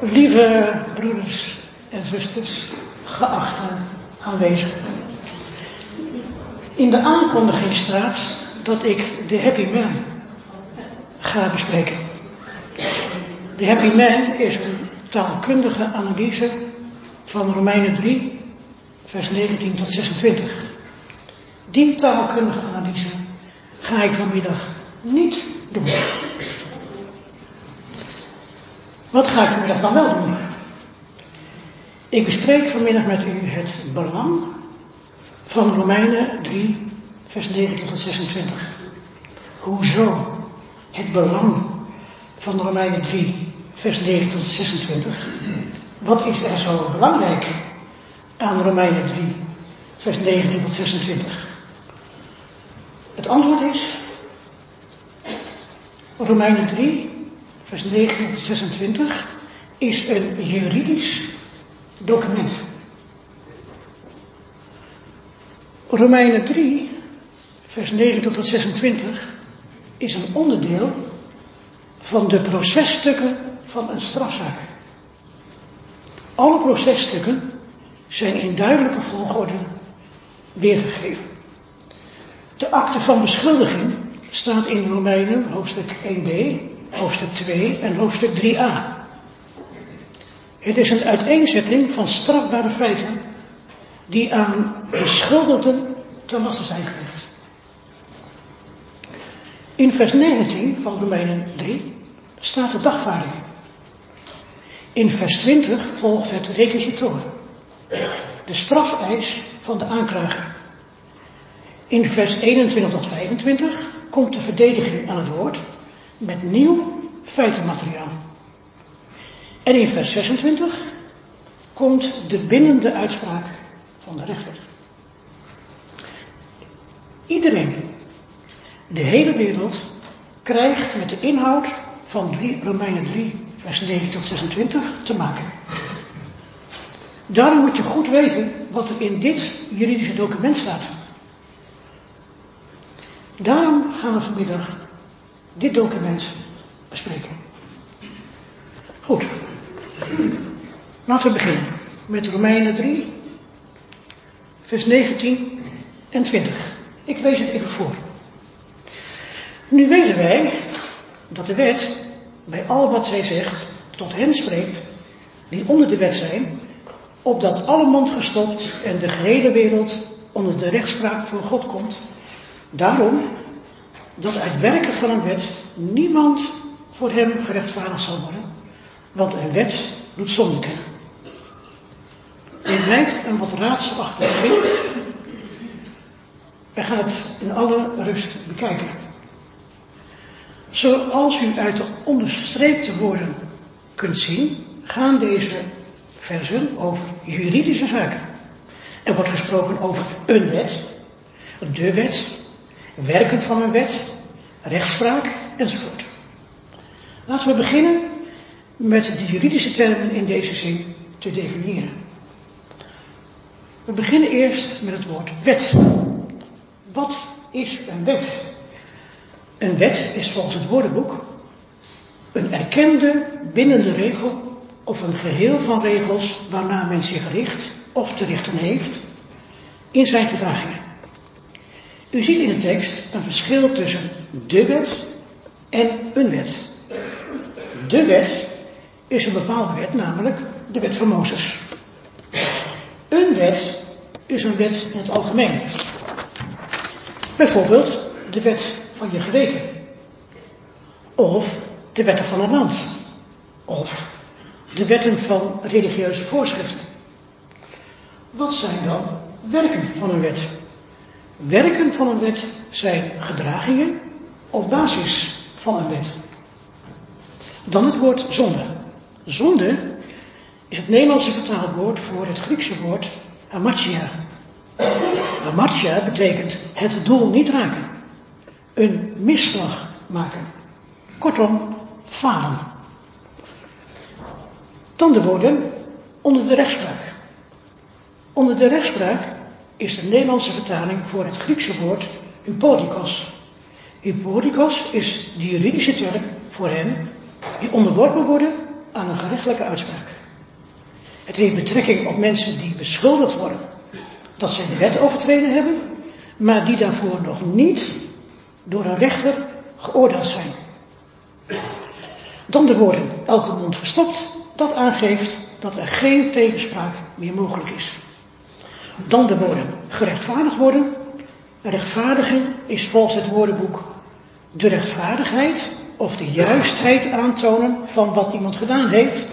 Lieve broeders en zusters, geachte aanwezigen. In de aankondiging staat dat ik de Happy Man ga bespreken. De Happy Man is een taalkundige analyse van Romeinen 3, vers 19 tot 26. Die taalkundige analyse ga ik vanmiddag niet doen. Wat ga ik vanmiddag dan wel doen? Ik bespreek vanmiddag met u het belang van Romeinen 3, vers 19 tot 26. Hoezo het belang van Romeinen 3, vers 19 tot 26? Wat is er zo belangrijk aan Romeinen 3, vers 19 tot 26? Het antwoord is Romeinen 3, vers 19 tot 26 is een juridisch document. Romeinen 3, vers 19 tot 26 is een onderdeel van de processtukken van een strafzaak. Alle processtukken zijn in duidelijke volgorde weergegeven. De akte van beschuldiging staat in Romeinen hoofdstuk 1b, hoofdstuk 2 en hoofdstuk 3a. Het is een uiteenzetting van strafbare feiten die aan beschuldigden ten laste zijn gelegd. In vers 19 van Romeinen 3 staat de dagvaarding. In vers 20 volgt het requisitoor, de strafeis van de aanklager. In vers 21 tot 25 komt de verdediging aan het woord met nieuw feitenmateriaal. En in vers 26 komt de bindende uitspraak van de rechter. Iedereen, de hele wereld, krijgt met de inhoud van 3, Romeinen 3, vers 9 tot 26 te maken. Daarom moet je goed weten wat er in dit juridische document staat. Daarom gaan we vanmiddag dit document bespreken. Goed. Laten we beginnen met Romeinen 3, vers 19 en 20. Ik lees het even voor. Nu weten wij dat de wet bij al wat zij zegt tot hen spreekt die onder de wet zijn, opdat alle mond gestopt en de gehele wereld onder de rechtspraak van God komt. Daarom dat uit werken van een wet niemand voor hem gerechtvaardigd zal worden, want een wet doet zonde kennen. Dit lijkt een wat raadselachtig zin. Wij gaan het in alle rust bekijken. Zoals u uit de onderstreepte woorden kunt zien, gaan deze versen over juridische zaken. Er wordt gesproken over een wet, de wet, werken van een wet, rechtspraak enzovoort. Laten we beginnen met de juridische termen in deze zin te definiëren. We beginnen eerst met het woord wet. Wat is een wet? Een wet is volgens het woordenboek een erkende bindende regel of een geheel van regels waarna men zich richt of te richten heeft in zijn gedragingen. U ziet in de tekst een verschil tussen de wet en een wet. De wet is een bepaalde wet, namelijk de wet van Mozes. Een wet is een wet in het algemeen. Bijvoorbeeld de wet van je geweten. Of de wetten van een land. Of de wetten van religieuze voorschriften. Wat zijn dan werken van een wet? Werken van een wet zijn gedragingen op basis van een wet. Dan het woord zonde. Zonde is het Nederlandse vertaalwoord voor het Griekse woord amartia. Amartia betekent het doel niet raken. Een misslag maken. Kortom, falen. Dan de woorden onder de rechtspraak. Onder de rechtspraak is de Nederlandse vertaling voor het Griekse woord hypodikos. Hypodikos is de juridische term voor hen die onderworpen worden aan een gerechtelijke uitspraak. Het heeft betrekking op mensen die beschuldigd worden dat ze de wet overtreden hebben, maar die daarvoor nog niet door een rechter geoordeeld zijn. Dan de woorden, elke mond verstopt, dat aangeeft dat er geen tegenspraak meer mogelijk is. Dan de woorden, gerechtvaardigd worden. Rechtvaardiging is volgens het woordenboek de rechtvaardigheid of de juistheid aantonen van wat iemand gedaan heeft.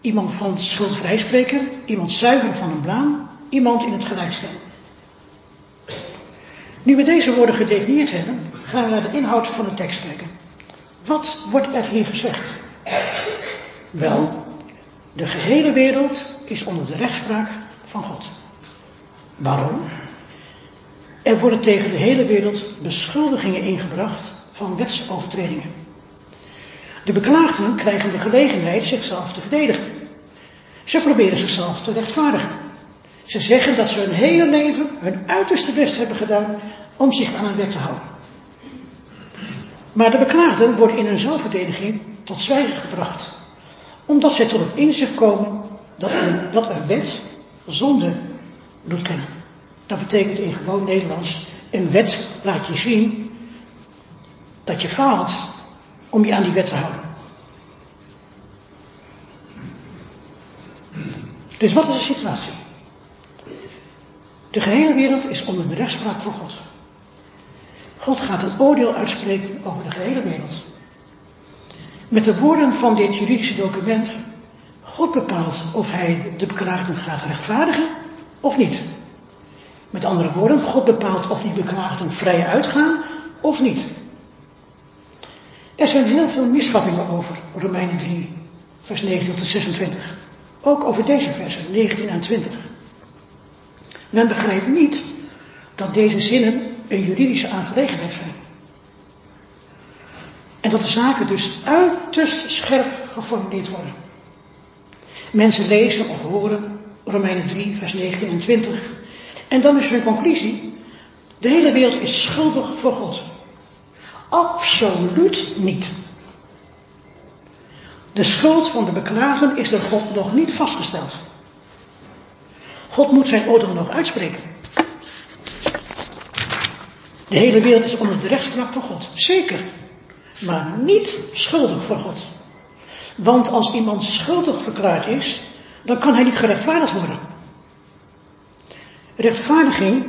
Iemand van schuld vrijspreken, iemand zuiveren van een blaam, iemand in het gelijk stellen. Nu we deze woorden gedefinieerd hebben, gaan we naar de inhoud van de tekst kijken. Wat wordt er hier gezegd? Wel, de gehele wereld is onder de rechtspraak van God. Waarom? Er worden tegen de hele wereld beschuldigingen ingebracht van wetsovertredingen. De beklaagden krijgen de gelegenheid zichzelf te verdedigen. Ze proberen zichzelf te rechtvaardigen. Ze zeggen dat ze hun hele leven hun uiterste best hebben gedaan om zich aan een wet te houden. Maar de beklaagden worden in hun zelfverdediging tot zwijgen gebracht, omdat zij tot het inzicht komen dat een, dat een wet zonde doet kennen. Dat betekent in gewoon Nederlands, een wet laat je zien dat je faalt om je aan die wet te houden. Dus wat is de situatie? De gehele wereld is onder de rechtspraak van God. God gaat een oordeel uitspreken over de gehele wereld. Met de woorden van dit juridische document, God bepaalt of hij de beklaagden gaat rechtvaardigen of niet. Met andere woorden, God bepaalt of die beklaagden vrij uitgaan of niet. Er zijn heel veel misvattingen over Romeinen 3, vers 19 tot 26. Ook over deze versen, 19 en 20. Men begrijpt niet dat deze zinnen een juridische aangelegenheid zijn. En dat de zaken dus uiterst scherp geformuleerd worden. Mensen lezen of horen Romeinen 3, vers 19 en 20. En dan is hun conclusie, de hele wereld is schuldig voor God. Absoluut niet. De schuld van de beklagen is door God nog niet vastgesteld. God moet zijn oordeel nog uitspreken. De hele wereld is onder de rechtspraak van God. Zeker. Maar niet schuldig voor God. Want als iemand schuldig verklaard is, dan kan hij niet gerechtvaardigd worden. Rechtvaardiging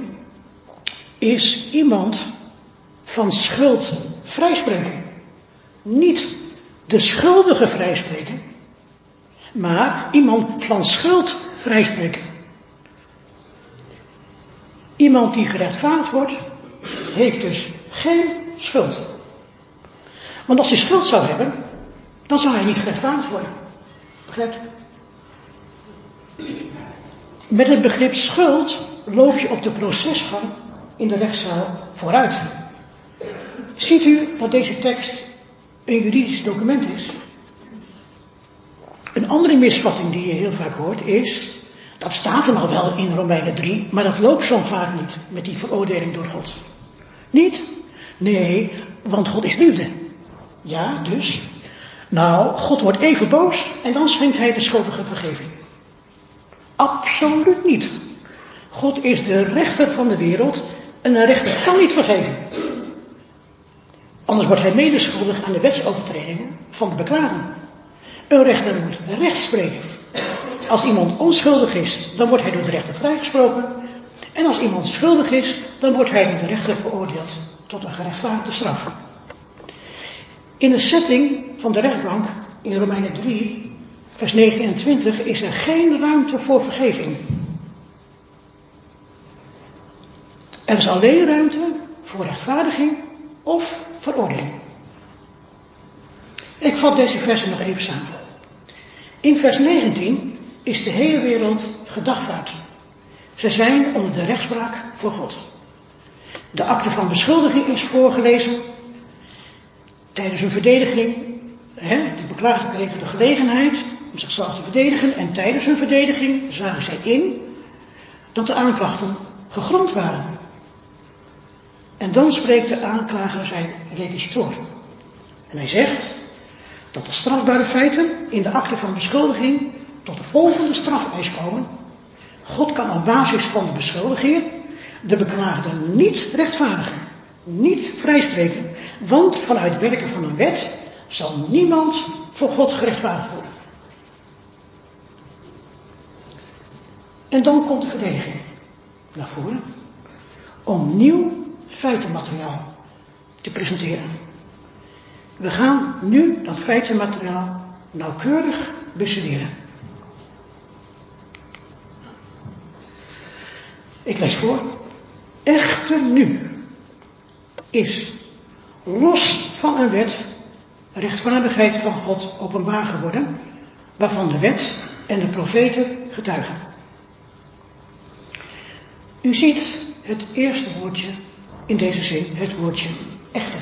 is iemand van schuld vrijspreken. Niet de schuldige vrijspreken, maar iemand van schuld vrijspreken. Iemand die gerechtvaardigd wordt, heeft dus geen schuld. Want als hij schuld zou hebben, dan zou hij niet gerechtvaardigd worden. Begrijpt? Met het begrip schuld loop je op de procesgang in de rechtszaal vooruit. Ziet u dat deze tekst een juridisch document is? Een andere misvatting die je heel vaak hoort is, dat staat er al wel in Romeinen 3, maar dat loopt zo vaak niet met die veroordeling door God. Niet? Nee, want God is liefde. Ja, dus. Nou, God wordt even boos en dan schenkt hij de schuldige vergeving. Absoluut niet. God is de rechter van de wereld en een rechter kan niet vergeven. Anders wordt hij medeschuldig aan de wetsovertredingen van de beklager. Een rechter moet recht spreken. Als iemand onschuldig is, dan wordt hij door de rechter vrijgesproken. En als iemand schuldig is, dan wordt hij door de rechter veroordeeld tot een gerechtvaardigde straf. In de setting van de rechtbank in Romeinen 3, vers 29, is er geen ruimte voor vergeving. Er is alleen ruimte voor rechtvaardiging of veroordeling. Ik vat deze versen nog even samen. In vers 19 is de hele wereld gedagvaard. Ze zijn onder de rechtspraak voor God. De akte van beschuldiging is voorgelezen. Tijdens hun verdediging, hè, de beklaagden kregen de gelegenheid om zichzelf te verdedigen. En tijdens hun verdediging zagen zij in dat de aanklachten gegrond waren. En dan spreekt de aanklager zijn requisitor. En hij zegt dat de strafbare feiten in de akte van beschuldiging tot de volgende strafeis komen. God kan op basis van de beschuldiging de beklaagde niet rechtvaardigen, niet vrijspreken, want vanuit werken van een wet zal niemand voor God gerechtvaardigd worden. En dan komt de verdediging naar voren om nieuw feitenmateriaal te presenteren. We gaan nu dat feitenmateriaal nauwkeurig bestuderen. Ik lees voor. Echter nu is los van een wet rechtvaardigheid van God openbaar geworden, waarvan de wet en de profeten getuigen. U ziet het eerste woordje in deze zin, het woordje echter.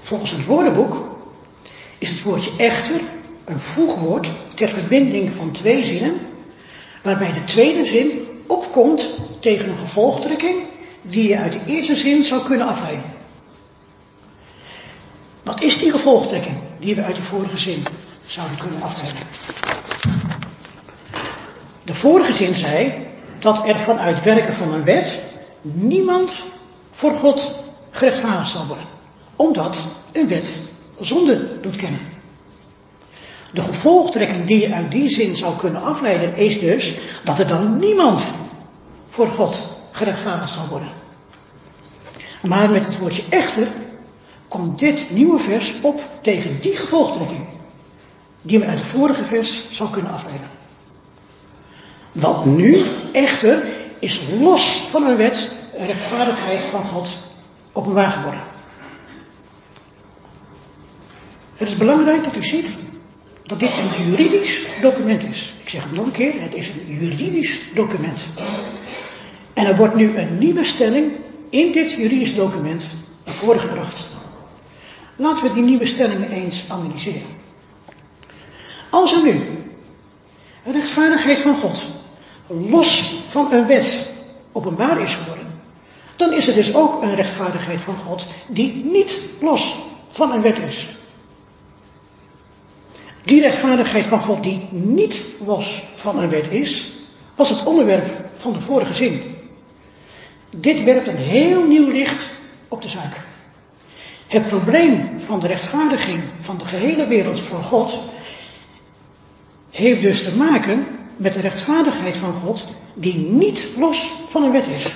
Volgens het woordenboek is het woordje echter een voegwoord ter verbinding van twee zinnen, waarbij de tweede zin opkomt tegen een gevolgtrekking die je uit de eerste zin zou kunnen afleiden. Wat is die gevolgtrekking die we uit de vorige zin zouden kunnen afleiden? De vorige zin zei dat er vanuit werken van een wet niemand voor God gerechtvaardigd zal worden. Omdat een wet zonde doet kennen. De gevolgtrekking die je uit die zin zou kunnen afleiden is dus dat er dan niemand voor God gerechtvaardigd zal worden. Maar met het woordje echter komt dit nieuwe vers op tegen die gevolgtrekking die men uit het vorige vers zou kunnen afleiden. Wat nu echter is los van een wet rechtvaardigheid van God openbaar geworden. Het is belangrijk dat u ziet dat dit een juridisch document is. Ik zeg het nog een keer, het is een juridisch document. En er wordt nu een nieuwe stelling in dit juridisch document naar voren gebracht. Laten we die nieuwe stelling eens analyseren. Als er nu een rechtvaardigheid van God los van een wet openbaar is geworden, dan is er dus ook een rechtvaardigheid van God die niet los van een wet is. Die rechtvaardigheid van God die niet los van een wet is, was het onderwerp van de vorige zin. Dit werpt een heel nieuw licht op de zaak. Het probleem van de rechtvaardiging van de gehele wereld voor God heeft dus te maken met de rechtvaardigheid van God die niet los van een wet is.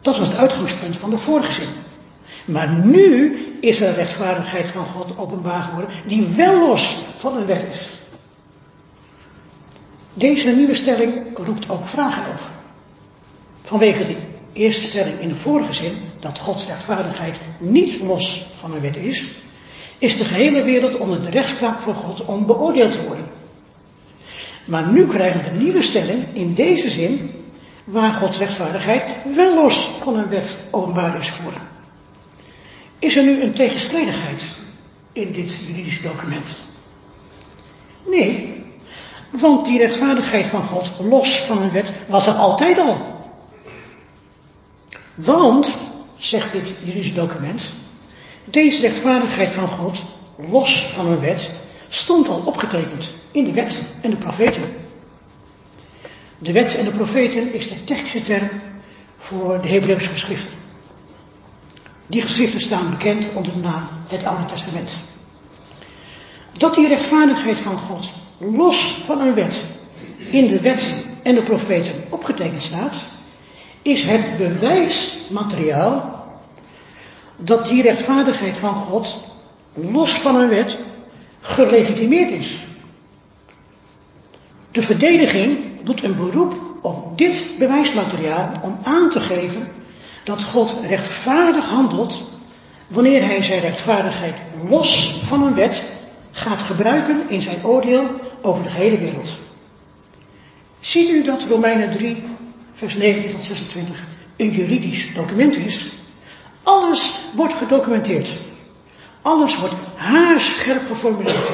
Dat was het uitgangspunt van de vorige zin. Maar nu is er rechtvaardigheid van God openbaar geworden die wel los van een wet is. Deze nieuwe stelling roept ook vragen op. Vanwege de eerste stelling in de vorige zin, dat Gods rechtvaardigheid niet los van een wet is, is de gehele wereld onder de rechtspraak voor God om beoordeeld te worden. Maar nu krijgen we een nieuwe stelling in deze zin, waar Gods rechtvaardigheid wel los van een wet openbaar is geworden. Is er nu een tegenstrijdigheid in dit juridische document? Nee, want die rechtvaardigheid van God los van een wet was er altijd al. Want, zegt dit juridische document, deze rechtvaardigheid van God los van een wet stond al opgetekend in de wet en de profeten. De wet en de profeten is de technische term voor de Hebreeuwse geschriften. Die geschriften staan bekend onder de naam het Oude Testament. Dat die rechtvaardigheid van God los van een wet in de wet en de profeten opgetekend staat, is het bewijsmateriaal dat die rechtvaardigheid van God los van een wet gelegitimeerd is. De verdediging doet een beroep op dit bewijsmateriaal om aan te geven dat God rechtvaardig handelt wanneer hij zijn rechtvaardigheid los van een wet gaat gebruiken in zijn oordeel over de hele wereld. Ziet u dat Romeinen 3, vers 19 tot 26 een juridisch document is? Alles wordt gedocumenteerd. Alles wordt haarscherp geformuleerd.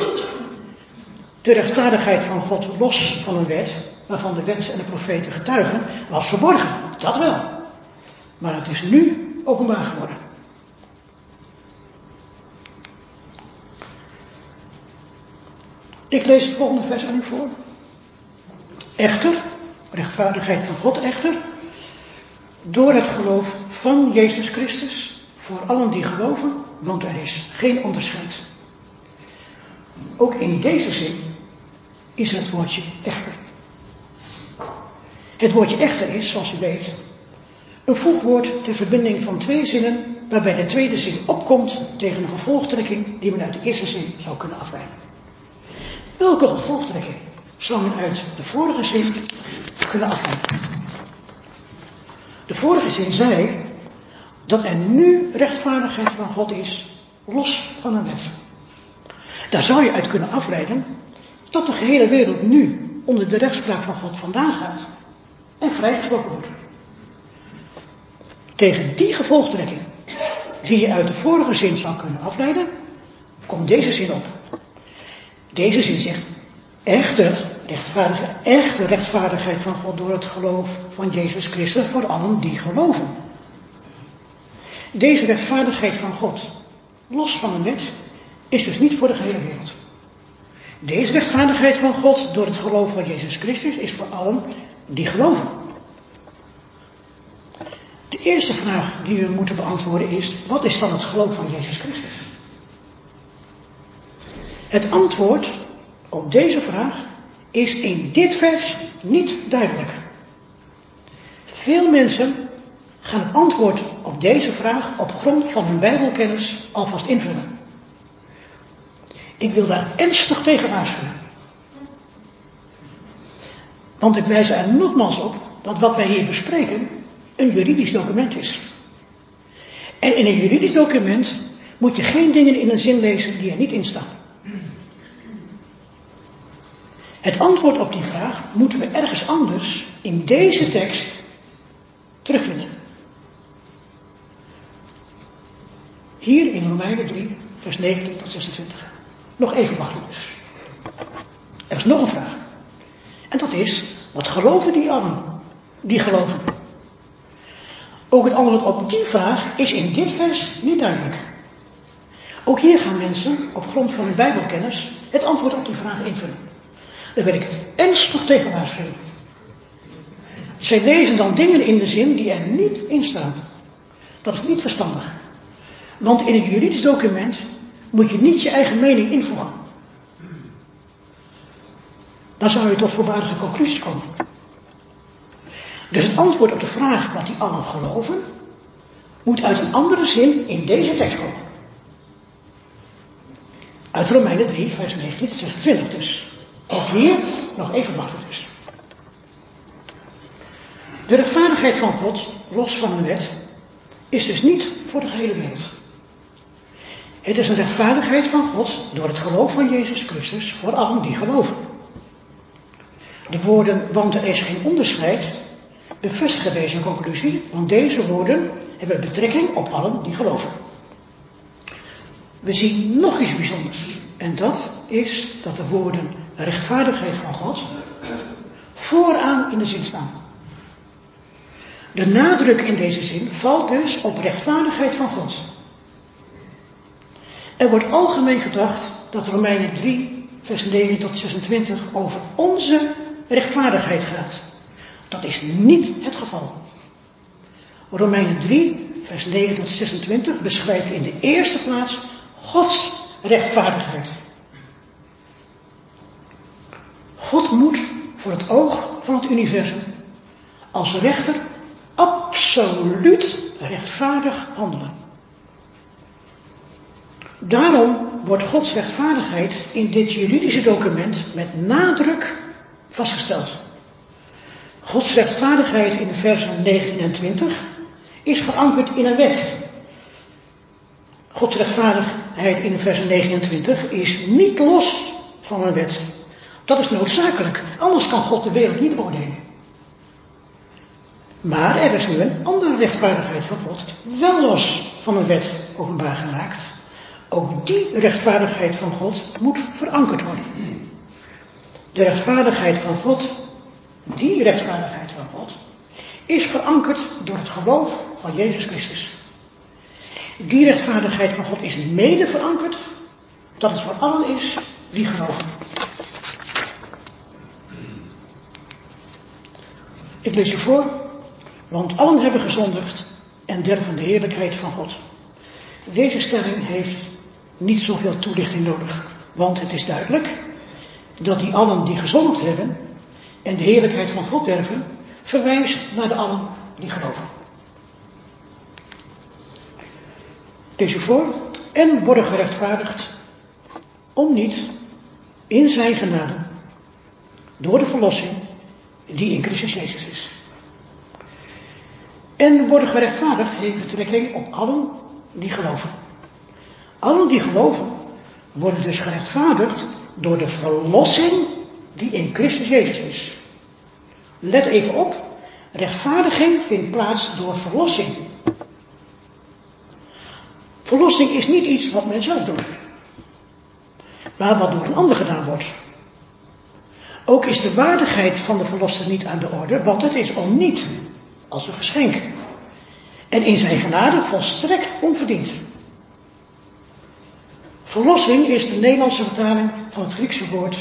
De rechtvaardigheid van God los van een wet, waarvan de wet en de profeten getuigen, was verborgen. Dat wel. Maar het is nu openbaar geworden. Ik lees het volgende vers aan u voor. Echter, rechtvaardigheid van God echter, door het geloof van Jezus Christus, voor allen die geloven, want er is geen onderscheid. Ook in deze zin is het woordje echter. Het woordje echter is, zoals u weet, een voegwoord ter verbinding van twee zinnen, waarbij de tweede zin opkomt tegen een gevolgtrekking die men uit de eerste zin zou kunnen afleiden. Welke gevolgtrekking zou men uit de vorige zin kunnen afleiden? Vorige zin zei dat er nu rechtvaardigheid van God is, los van een wet. Daar zou je uit kunnen afleiden dat de gehele wereld nu onder de rechtspraak van God vandaan gaat en vrijgesproken wordt. Tegen die gevolgtrekking, die je uit de vorige zin zou kunnen afleiden, komt deze zin op. Deze zin zegt, echte rechtvaardige, echte rechtvaardigheid van God door het geloof van Jezus Christus voor allen die geloven. Deze rechtvaardigheid van God, los van de wet, is dus niet voor de gehele wereld. Deze rechtvaardigheid van God door het geloof van Jezus Christus is voor allen die geloven. De eerste vraag die we moeten beantwoorden is, wat is dan het geloof van Jezus Christus? Het antwoord op deze vraag is in dit vers niet duidelijk. Veel mensen gaan antwoord op deze vraag op grond van hun Bijbelkennis alvast invullen. Ik wil daar ernstig tegen waarschuwen. Want ik wijs er nogmaals op dat wat wij hier bespreken een juridisch document is. En in een juridisch document moet je geen dingen in een zin lezen die er niet in staan. Het antwoord op die vraag moeten we ergens anders in deze tekst terugvinden. Hier in Romeinen 3, vers 19 tot 26. Nog even wachten dus. Er is nog een vraag. En dat is, wat geloven die allen? Die geloven. Ook het antwoord op die vraag is in dit vers niet duidelijk. Ook hier gaan mensen op grond van hun Bijbelkennis het antwoord op die vraag invullen. Daar wil ik ernstig tegen waarschuwen. Zij lezen dan dingen in de zin die er niet in staan. Dat is niet verstandig. Want in een juridisch document moet je niet je eigen mening invoegen. Dan zou je tot voorbaardige conclusies komen. Dus het antwoord op de vraag wat die allen geloven, moet uit een andere zin in deze tekst komen. Uit Romeinen 3, vers 19 tot 26 dus. Ook hier nog even wachten dus. De rechtvaardigheid van God, los van een wet, is dus niet voor de gehele wereld. Het is een rechtvaardigheid van God door het geloof van Jezus Christus voor allen die geloven. De woorden, want er is geen onderscheid, bevestigen deze conclusie, want deze woorden hebben betrekking op allen die geloven. We zien nog iets bijzonders. En dat is dat de woorden rechtvaardigheid van God vooraan in de zin staan. De nadruk in deze zin valt dus op rechtvaardigheid van God. Er wordt algemeen gedacht dat Romeinen 3, vers 9 tot 26 over onze rechtvaardigheid gaat. Dat is niet het geval. Romeinen 3, vers 9 tot 26 beschrijft in de eerste plaats Gods rechtvaardigheid. God moet voor het oog van het universum als rechter absoluut rechtvaardig handelen. Daarom wordt Gods rechtvaardigheid in dit juridische document met nadruk vastgesteld. Gods rechtvaardigheid in versen 19 en 20 is verankerd in een wet. Gods rechtvaardigheid in versen 29 is niet los van een wet. Dat is noodzakelijk, anders kan God de wereld niet oordelen. Maar er is nu een andere rechtvaardigheid van God, wel los van een wet openbaar gemaakt. Ook die rechtvaardigheid van God moet verankerd worden. De rechtvaardigheid van God, die rechtvaardigheid van God, is verankerd door het geloof van Jezus Christus. Die rechtvaardigheid van God is mede verankerd dat het voor allen is die geloven. Ik lees je voor. Want allen hebben gezondigd en derven de heerlijkheid van God. Deze stelling heeft niet zoveel toelichting nodig. Want het is duidelijk dat die allen die gezondigd hebben en de heerlijkheid van God derven, verwijst naar de allen die geloven. Lees je voor. En worden gerechtvaardigd om niet in zijn genade door de verlossing die in Christus Jezus is. En worden gerechtvaardigd heeft betrekking op allen die geloven. Allen die geloven worden dus gerechtvaardigd door de verlossing die in Christus Jezus is. Let even op, rechtvaardiging vindt plaats door verlossing. Verlossing is niet iets wat men zelf doet, maar wat door een ander gedaan wordt. Ook is de waardigheid van de verloste niet aan de orde, want het is om niet als een geschenk. En in zijn genade volstrekt onverdiend. Verlossing is de Nederlandse vertaling van het Griekse woord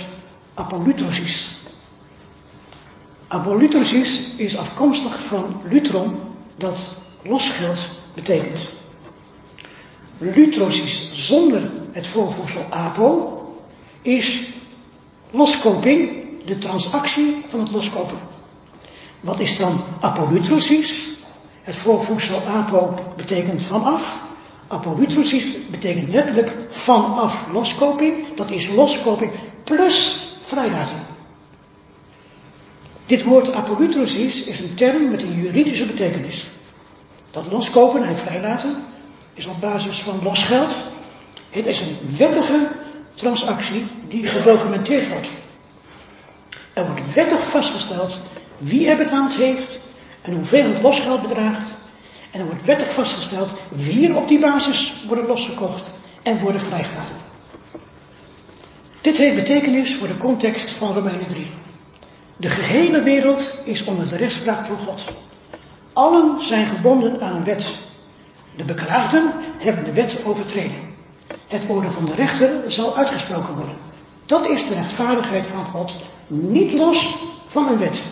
apolutrosis. Apolutrosis is afkomstig van lutron, dat losgeld betekent. Lutrosis zonder het voorvoegsel apo is loskoping, de transactie van het loskopen. Wat is dan apolutrosis? Het voorvoegsel apo betekent vanaf. Apolutrosis betekent letterlijk vanaf loskoping. Dat is loskoping plus vrijlating. Dit woord apolutrosis is een term met een juridische betekenis. Dat loskopen en vrijlaten is op basis van losgeld. Het is een wettige transactie die gedocumenteerd wordt. Er wordt wettig vastgesteld wie er betaald heeft en hoeveel het losgeld bedraagt. En er wordt wettig vastgesteld wie er op die basis worden losgekocht en worden vrijgelaten. Dit heeft betekenis voor de context van Romeinen 3. De gehele wereld is onder de rechtspraak van God. Allen zijn gebonden aan een wet. De beklaagden hebben de wet overtreden. Het oordeel van de rechter zal uitgesproken worden. Dat is de rechtvaardigheid van God, niet los van een wet.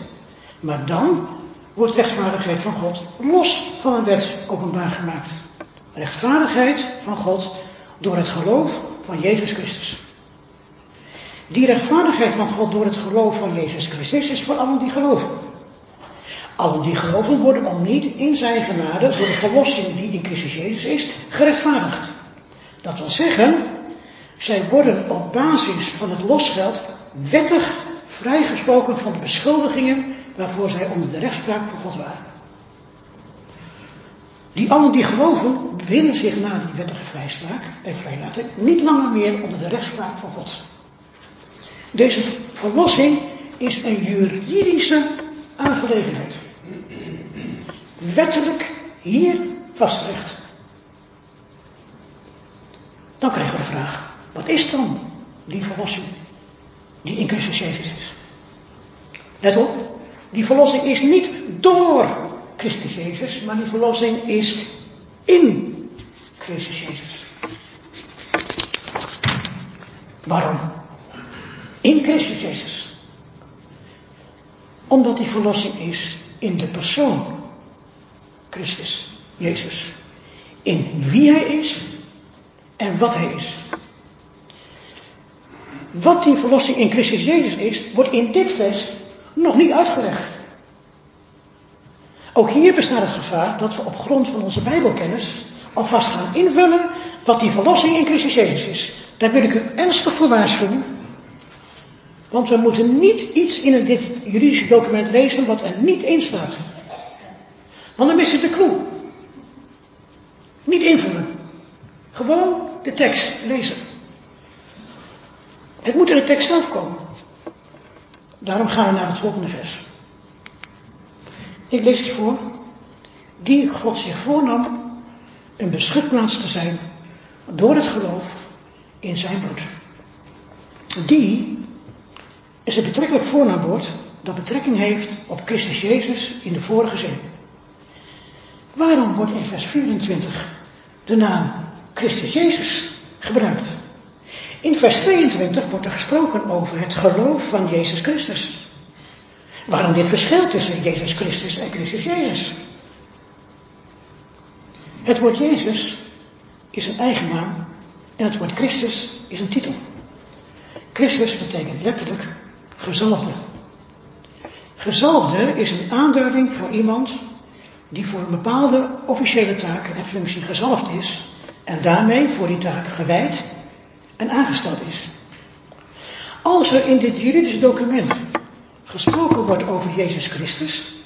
Maar dan wordt rechtvaardigheid van God los van een wet openbaar gemaakt. Rechtvaardigheid van God door het geloof van Jezus Christus. Die rechtvaardigheid van God door het geloof van Jezus Christus is voor allen die geloven. Allen die geloven worden om niet in zijn genade door de verlossing die in Christus Jezus is, gerechtvaardigd. Dat wil zeggen, zij worden op basis van het losgeld wettig vrijgesproken van de beschuldigingen waarvoor zij onder de rechtspraak van God waren. Die allen die geloven, bevinden zich na die wettige vrijspraak en vrijlating niet langer meer onder de rechtspraak van God. Deze verlossing is een juridische aangelegenheid. Wettelijk hier vastgelegd. Dan krijgen we de vraag, wat is dan die verlossing die in Christus Jezus is? Let op, die verlossing is niet door Christus Jezus, maar die verlossing is in Christus Jezus. Waarom? In Christus Jezus. Omdat die verlossing is in de persoon Christus, Jezus. In wie hij is en wat hij is. Wat die verlossing in Christus Jezus is, wordt in dit vers nog niet uitgelegd. Ook hier bestaat het gevaar dat we op grond van onze Bijbelkennis alvast gaan invullen wat die verlossing in Christus Jezus is. Daar wil ik u ernstig voor waarschuwen. Want we moeten niet iets in dit juridische document lezen wat er niet in staat. Want dan mis je de clue. Niet invullen. Gewoon de tekst lezen. Het moet in de tekst zelf komen. Daarom gaan we naar het volgende vers. Ik lees het voor. Die God zich voornam een beschutplaats te zijn door het geloof in zijn bloed. Die is het betrekkelijk voornaamwoord dat betrekking heeft op Christus Jezus in de vorige zin. Waarom wordt in vers 24 de naam Christus Jezus gebruikt? In vers 22 wordt er gesproken over het geloof van Jezus Christus. Waarom dit verschil tussen Jezus Christus en Christus Jezus? Het woord Jezus is een eigen naam en het woord Christus is een titel. Christus betekent letterlijk gezalfde. Gezalfde is een aanduiding voor iemand die voor een bepaalde officiële taak en functie gezalfd is en daarmee voor die taak gewijd en aangesteld is. Als er in dit juridische document gesproken wordt over Jezus Christus,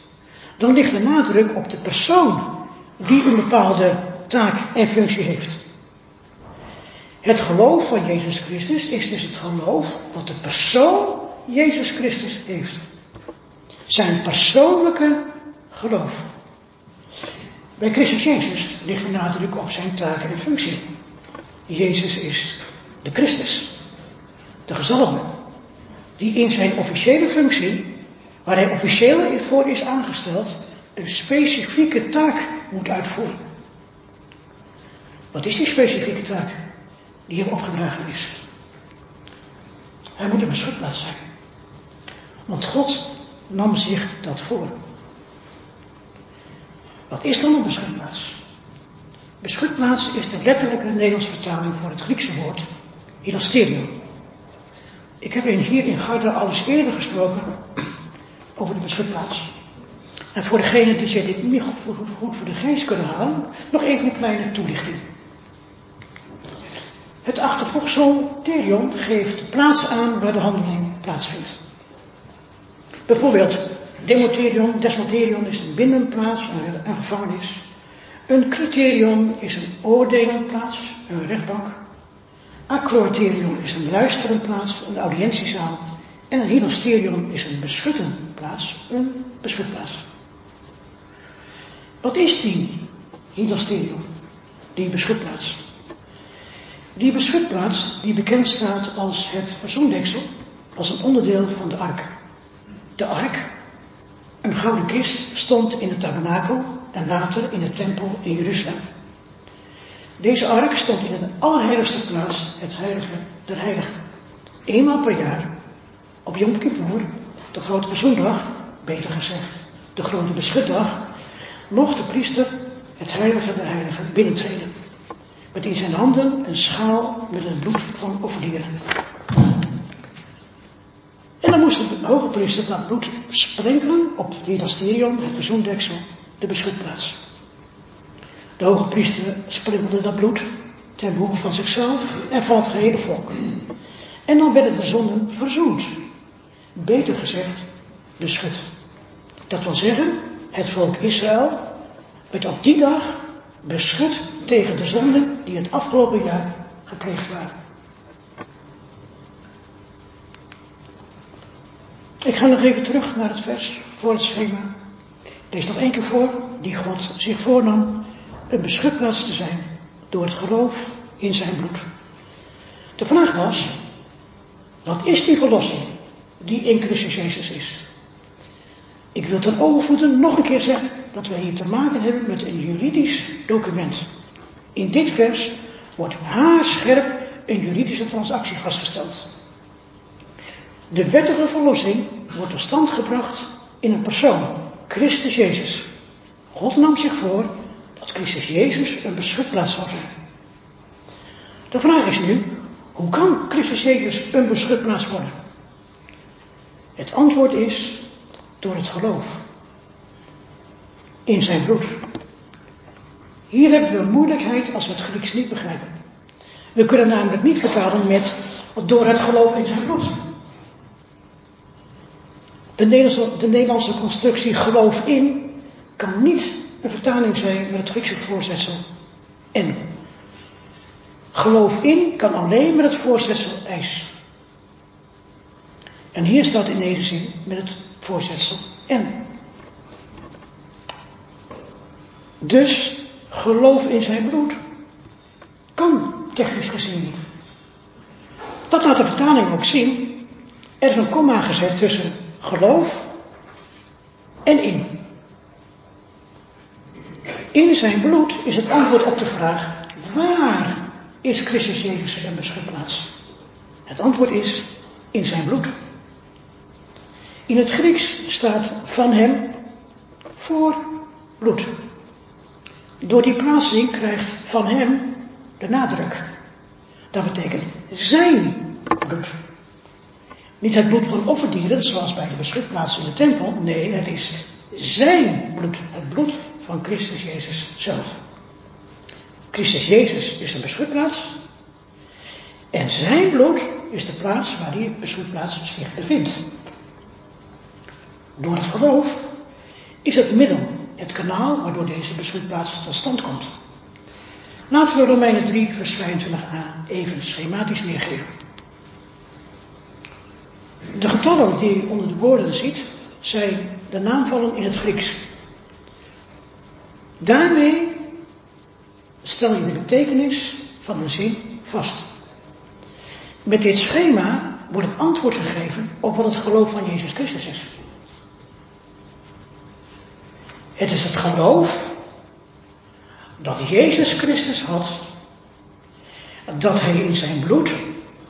dan ligt de nadruk op de persoon die een bepaalde taak en functie heeft. Het geloof van Jezus Christus is dus het geloof wat de persoon Jezus Christus heeft. Zijn persoonlijke geloof. Bij Christus Jezus ligt de nadruk op zijn taak en functie. Jezus is de Christus, de gezalde, die in zijn officiële functie, waar hij officieel voor is aangesteld, een specifieke taak moet uitvoeren. Wat is die specifieke taak die hem opgedragen is? Hij moet een beschutplaats zijn. Want God nam zich dat voor. Wat is dan een beschutplaats? Beschutplaats is de letterlijke Nederlandse vertaling voor het Griekse woord hilasterion. Ik heb hier in Garda al eens eerder gesproken over de beschutplaats. En voor degene die zich dit niet goed, voor de geest kunnen halen, nog even een kleine toelichting. Het achtervoegsel terion geeft de plaats aan waar de handeling plaatsvindt. Bijvoorbeeld, demoterion, desmoterion is een binnenplaats, een, gevangenis. Een criterion is een oordelenplaats, een rechtbank. Acroaterion is een luisterend plaats, een audiëntiezaal. En een hilasterion is een beschuttend plaats, een beschutplaats. Wat is die hilasterion, die beschutplaats? Die beschutplaats, die bekend staat als het verzoendeksel, was een onderdeel van de ark. De ark, een gouden kist, stond in het tabernakel en later in de tempel in Jeruzalem. Deze ark stond in de allerheiligste plaats, het heilige der heiligen. Eenmaal per jaar, op Yom Kippur, de grote verzoendag, beter gezegd, de grote beschutdag, mocht de priester het heilige der heiligen binnentreden. Met in zijn handen een schaal met het bloed van offerdieren. En dan moest de hoge priester dat bloed sprenkelen op het didasterion, het verzoendeksel, de beschutplaats. De hoge priester sprenkelde dat bloed ten behoeve van zichzelf en van het gehele volk. En dan werden de zonden verzoend. Beter gezegd, beschut. Dat wil zeggen, het volk Israël werd op die dag beschut tegen de zonden die het afgelopen jaar gepleegd waren. Ik ga nog even terug naar het vers voor het schema. Lees nog één keer voor, die God zich voornam een beschutplaats te zijn door het geloof in zijn bloed. De vraag was, wat is die verlossing die in Christus Jezus is? Ik wil ten overvoeten nog een keer zeggen dat wij hier te maken hebben met een juridisch document. In dit vers wordt haarscherp een juridische transactie vastgesteld. De wettige verlossing wordt tot stand gebracht in een persoon, Christus Jezus. God nam zich voor dat Christus Jezus een beschutplaats zijn. De vraag is nu, hoe kan Christus Jezus een beschutplaats worden? Het antwoord is door het geloof in zijn bloed. Hier hebben we moeilijkheid als we het Grieks niet begrijpen. We kunnen namelijk niet vertalen met door het geloof in zijn bloed. De Nederlandse constructie geloof in kan niet een vertaling zijn met het Griekse voorzetsel en. Geloof in kan alleen met het voorzetsel eis. En hier staat in deze zin met het voorzetsel en. Dus geloof in zijn bloed kan technisch gezien niet. Dat laat de vertaling ook zien. Er is een komma gezet tussen geloof en in. In zijn bloed is het antwoord op de vraag: waar is Christus Jezus een beschutplaats? Het antwoord is in zijn bloed. In het Grieks staat van hem voor bloed. Door die plaatsing krijgt van hem de nadruk. Dat betekent zijn bloed. Niet het bloed van offerdieren, zoals bij de beschutplaats in de tempel. Nee, het is zijn bloed. Het bloed van Christus Jezus zelf. Christus Jezus is een beschutplaats. En zijn bloed is de plaats waar die beschutplaats zich bevindt. Door het geloof is het middel, het kanaal waardoor deze beschutplaats tot stand komt. Laten we Romeinen 3, vers 25a even schematisch weergeven. De getallen die je onder de woorden ziet, zijn de naamvallen in het Grieks. Daarmee stel je de betekenis van een zin vast. Met dit schema wordt het antwoord gegeven op wat het geloof van Jezus Christus is. Het is het geloof dat Jezus Christus had, dat hij in zijn bloed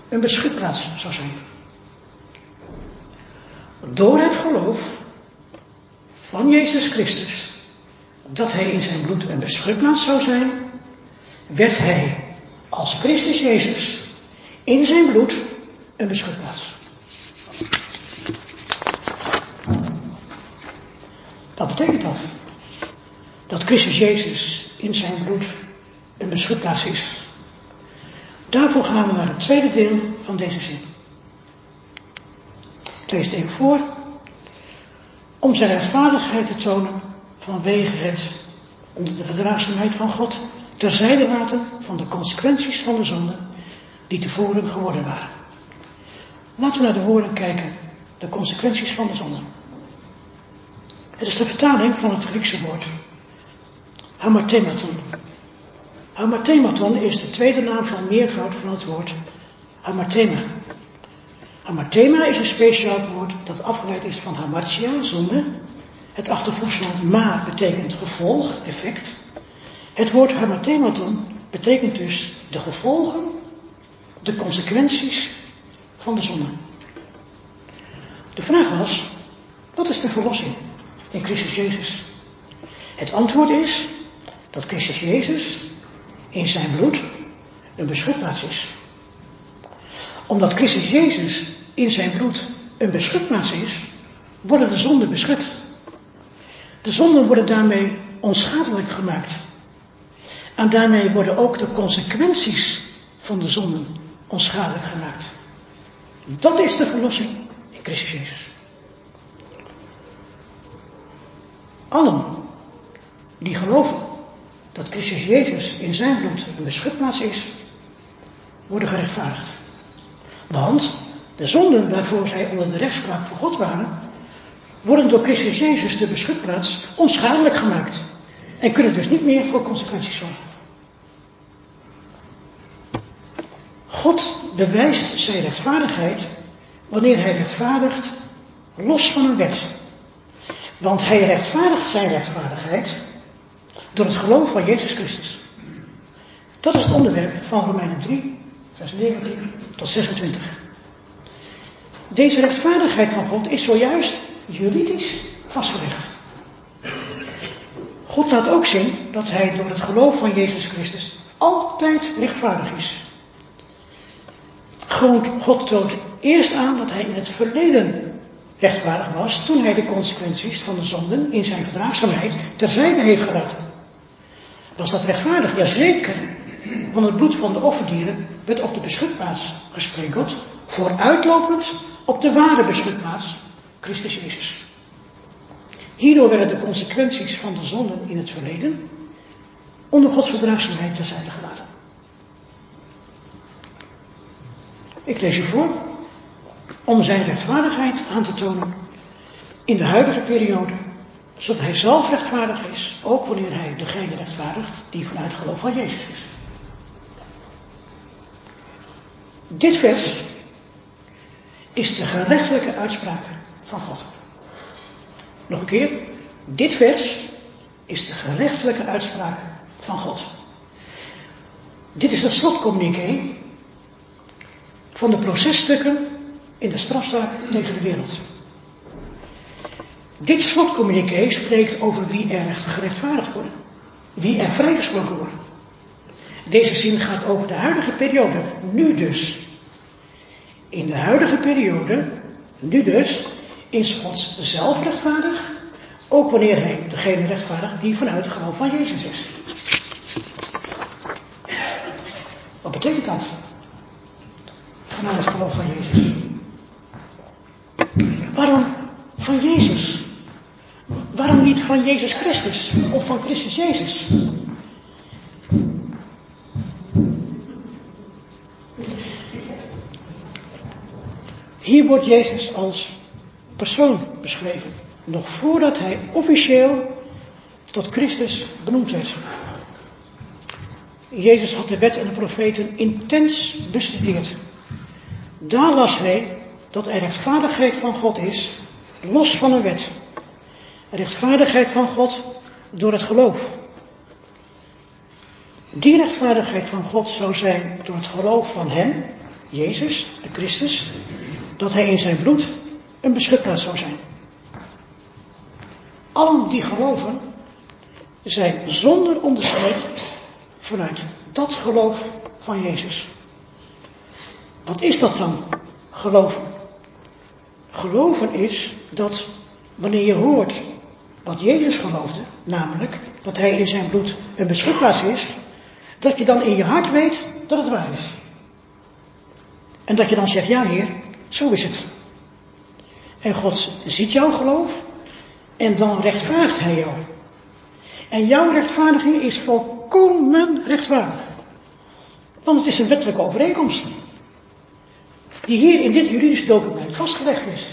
een beschutplaats zou zijn. Door het geloof van Jezus Christus, dat hij in zijn bloed een beschutplaats zou zijn, werd hij als Christus Jezus in zijn bloed een beschutplaats. Wat betekent dat? Dat Christus Jezus in zijn bloed een beschutplaats is. Daarvoor gaan we naar het tweede deel van deze zin. Lees even voor. Om zijn rechtvaardigheid te tonen vanwege het onder de verdraagzaamheid van God terzijde laten van de consequenties van de zonde die tevoren geworden waren. Laten we naar de woorden kijken, de consequenties van de zonde. Het is de vertaling van het Griekse woord hamartematon. Hamartematon is de tweede naam van meervoud van het woord hamartema. Hamartema is een speciaal woord dat afgeleid is van hamartia, zonde. Het achtervoegsel ma betekent gevolg, effect. Het woord hamartematon betekent dus de gevolgen, de consequenties van de zonde. De vraag was, wat is de verlossing in Christus Jezus? Het antwoord is dat Christus Jezus in zijn bloed een beschutplaats is. Omdat Christus Jezus in zijn bloed een beschutplaats is, worden de zonden beschut. De zonden worden daarmee onschadelijk gemaakt. En daarmee worden ook de consequenties van de zonden onschadelijk gemaakt. Dat is de verlossing in Christus Jezus. Allen die geloven dat Christus Jezus in zijn bloed een beschutplaats is, worden gerechtvaardigd. Want de zonden waarvoor zij onder de rechtspraak voor God waren, worden door Christus Jezus de beschutplaats onschadelijk gemaakt en kunnen dus niet meer voor consequenties zorgen. God bewijst zijn rechtvaardigheid wanneer hij rechtvaardigt los van een wet. Want hij rechtvaardigt zijn rechtvaardigheid door het geloof van Jezus Christus. Dat is het onderwerp van Romeinen 3, vers 19 tot 26. Deze rechtvaardigheid van God is zojuist juridisch vastgelegd. God laat ook zien dat hij door het geloof van Jezus Christus altijd rechtvaardig is. God toont eerst aan dat hij in het verleden rechtvaardig was toen hij de consequenties van de zonden in zijn verdraagzaamheid terzijde heeft gelaten. Was dat rechtvaardig? Jazeker. Want het bloed van de offerdieren werd op de beschutplaats gesprenkeld, vooruitlopend op de ware beschutplaats, Christus Jezus. Hierdoor werden de consequenties van de zonden in het verleden onder Gods verdraagzaamheid terzijde gelaten. Ik lees u voor om zijn rechtvaardigheid aan te tonen in de huidige periode zodat hij zelf rechtvaardig is, ook wanneer hij degene rechtvaardigt die vanuit geloof van Jezus is. Dit vers is de gerechtelijke uitspraak van God. Nog een keer, dit vers is de gerechtelijke uitspraak van God. Dit is het slotcommuniqué van de processtukken in de strafzaak tegen de wereld. Dit slotcommuniqué spreekt over wie er gerechtvaardigd worden. Wie er vrijgesproken wordt. Deze zin gaat over de huidige periode. Nu dus. In de huidige periode, nu dus, is God zelf rechtvaardig. Ook wanneer hij degene rechtvaardigt die vanuit het geloof van Jezus is. Wat betekent dat? Vanuit het geloof van Jezus. Waarom van Jezus? Waarom niet van Jezus Christus of van Christus Jezus? Hier wordt Jezus als persoon beschreven, nog voordat hij officieel tot Christus benoemd werd. Jezus had de wet en de profeten intens bestudeerd. Daar las hij dat er rechtvaardigheid van God is, los van een wet. Rechtvaardigheid van God door het geloof. Die rechtvaardigheid van God zou zijn door het geloof van Hem, Jezus, de Christus, dat Hij in zijn bloed een beschutplaats zou zijn. Allen die geloven zijn zonder onderscheid vanuit dat geloof van Jezus. Wat is dat dan, geloven? Geloven is dat wanneer je hoort wat Jezus geloofde, namelijk dat Hij in zijn bloed een beschutplaats is, dat je dan in je hart weet dat het waar is. En dat je dan zegt, ja Heer, zo is het. En God ziet jouw geloof en dan rechtvaardigt Hij jou. En jouw rechtvaardiging is volkomen rechtvaardig. Want het is een wettelijke overeenkomst. Die hier in dit juridische document vastgelegd is.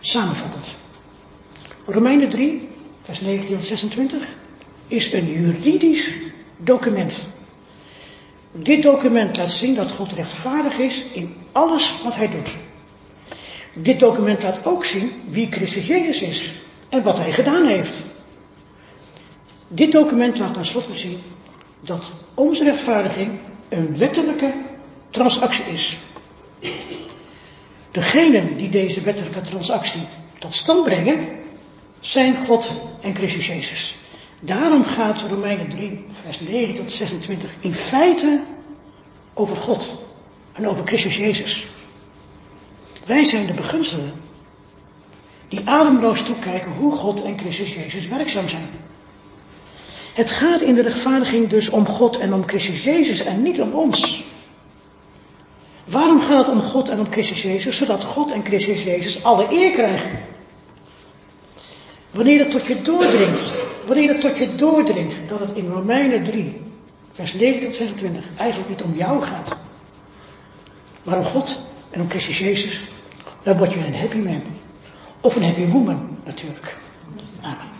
Samenvattend. Romeinen 3, vers 19 tot 26 is een juridisch document. Dit document laat zien dat God rechtvaardig is in alles wat hij doet. Dit document laat ook zien wie Christus Jezus is en wat hij gedaan heeft. Dit document laat tenslotte zien dat onze rechtvaardiging een wettelijke transactie is. Degenen die deze wettelijke transactie tot stand brengen, zijn God en Christus Jezus. Daarom gaat Romeinen 3, vers 9 tot 26 in feite over God en over Christus Jezus. Wij zijn de begunstigden die ademloos toekijken hoe God en Christus Jezus werkzaam zijn. Het gaat in de rechtvaardiging dus om God en om Christus Jezus en niet om ons. Waarom gaat het om God en om Christus Jezus? Zodat God en Christus Jezus alle eer krijgen. Wanneer het tot je doordringt, wanneer het tot je doordringt dat het in Romeinen 3, vers 9 tot 26 eigenlijk niet om jou gaat, maar om God en om Christus Jezus, dan word je een happy man. Of een happy woman natuurlijk. Amen.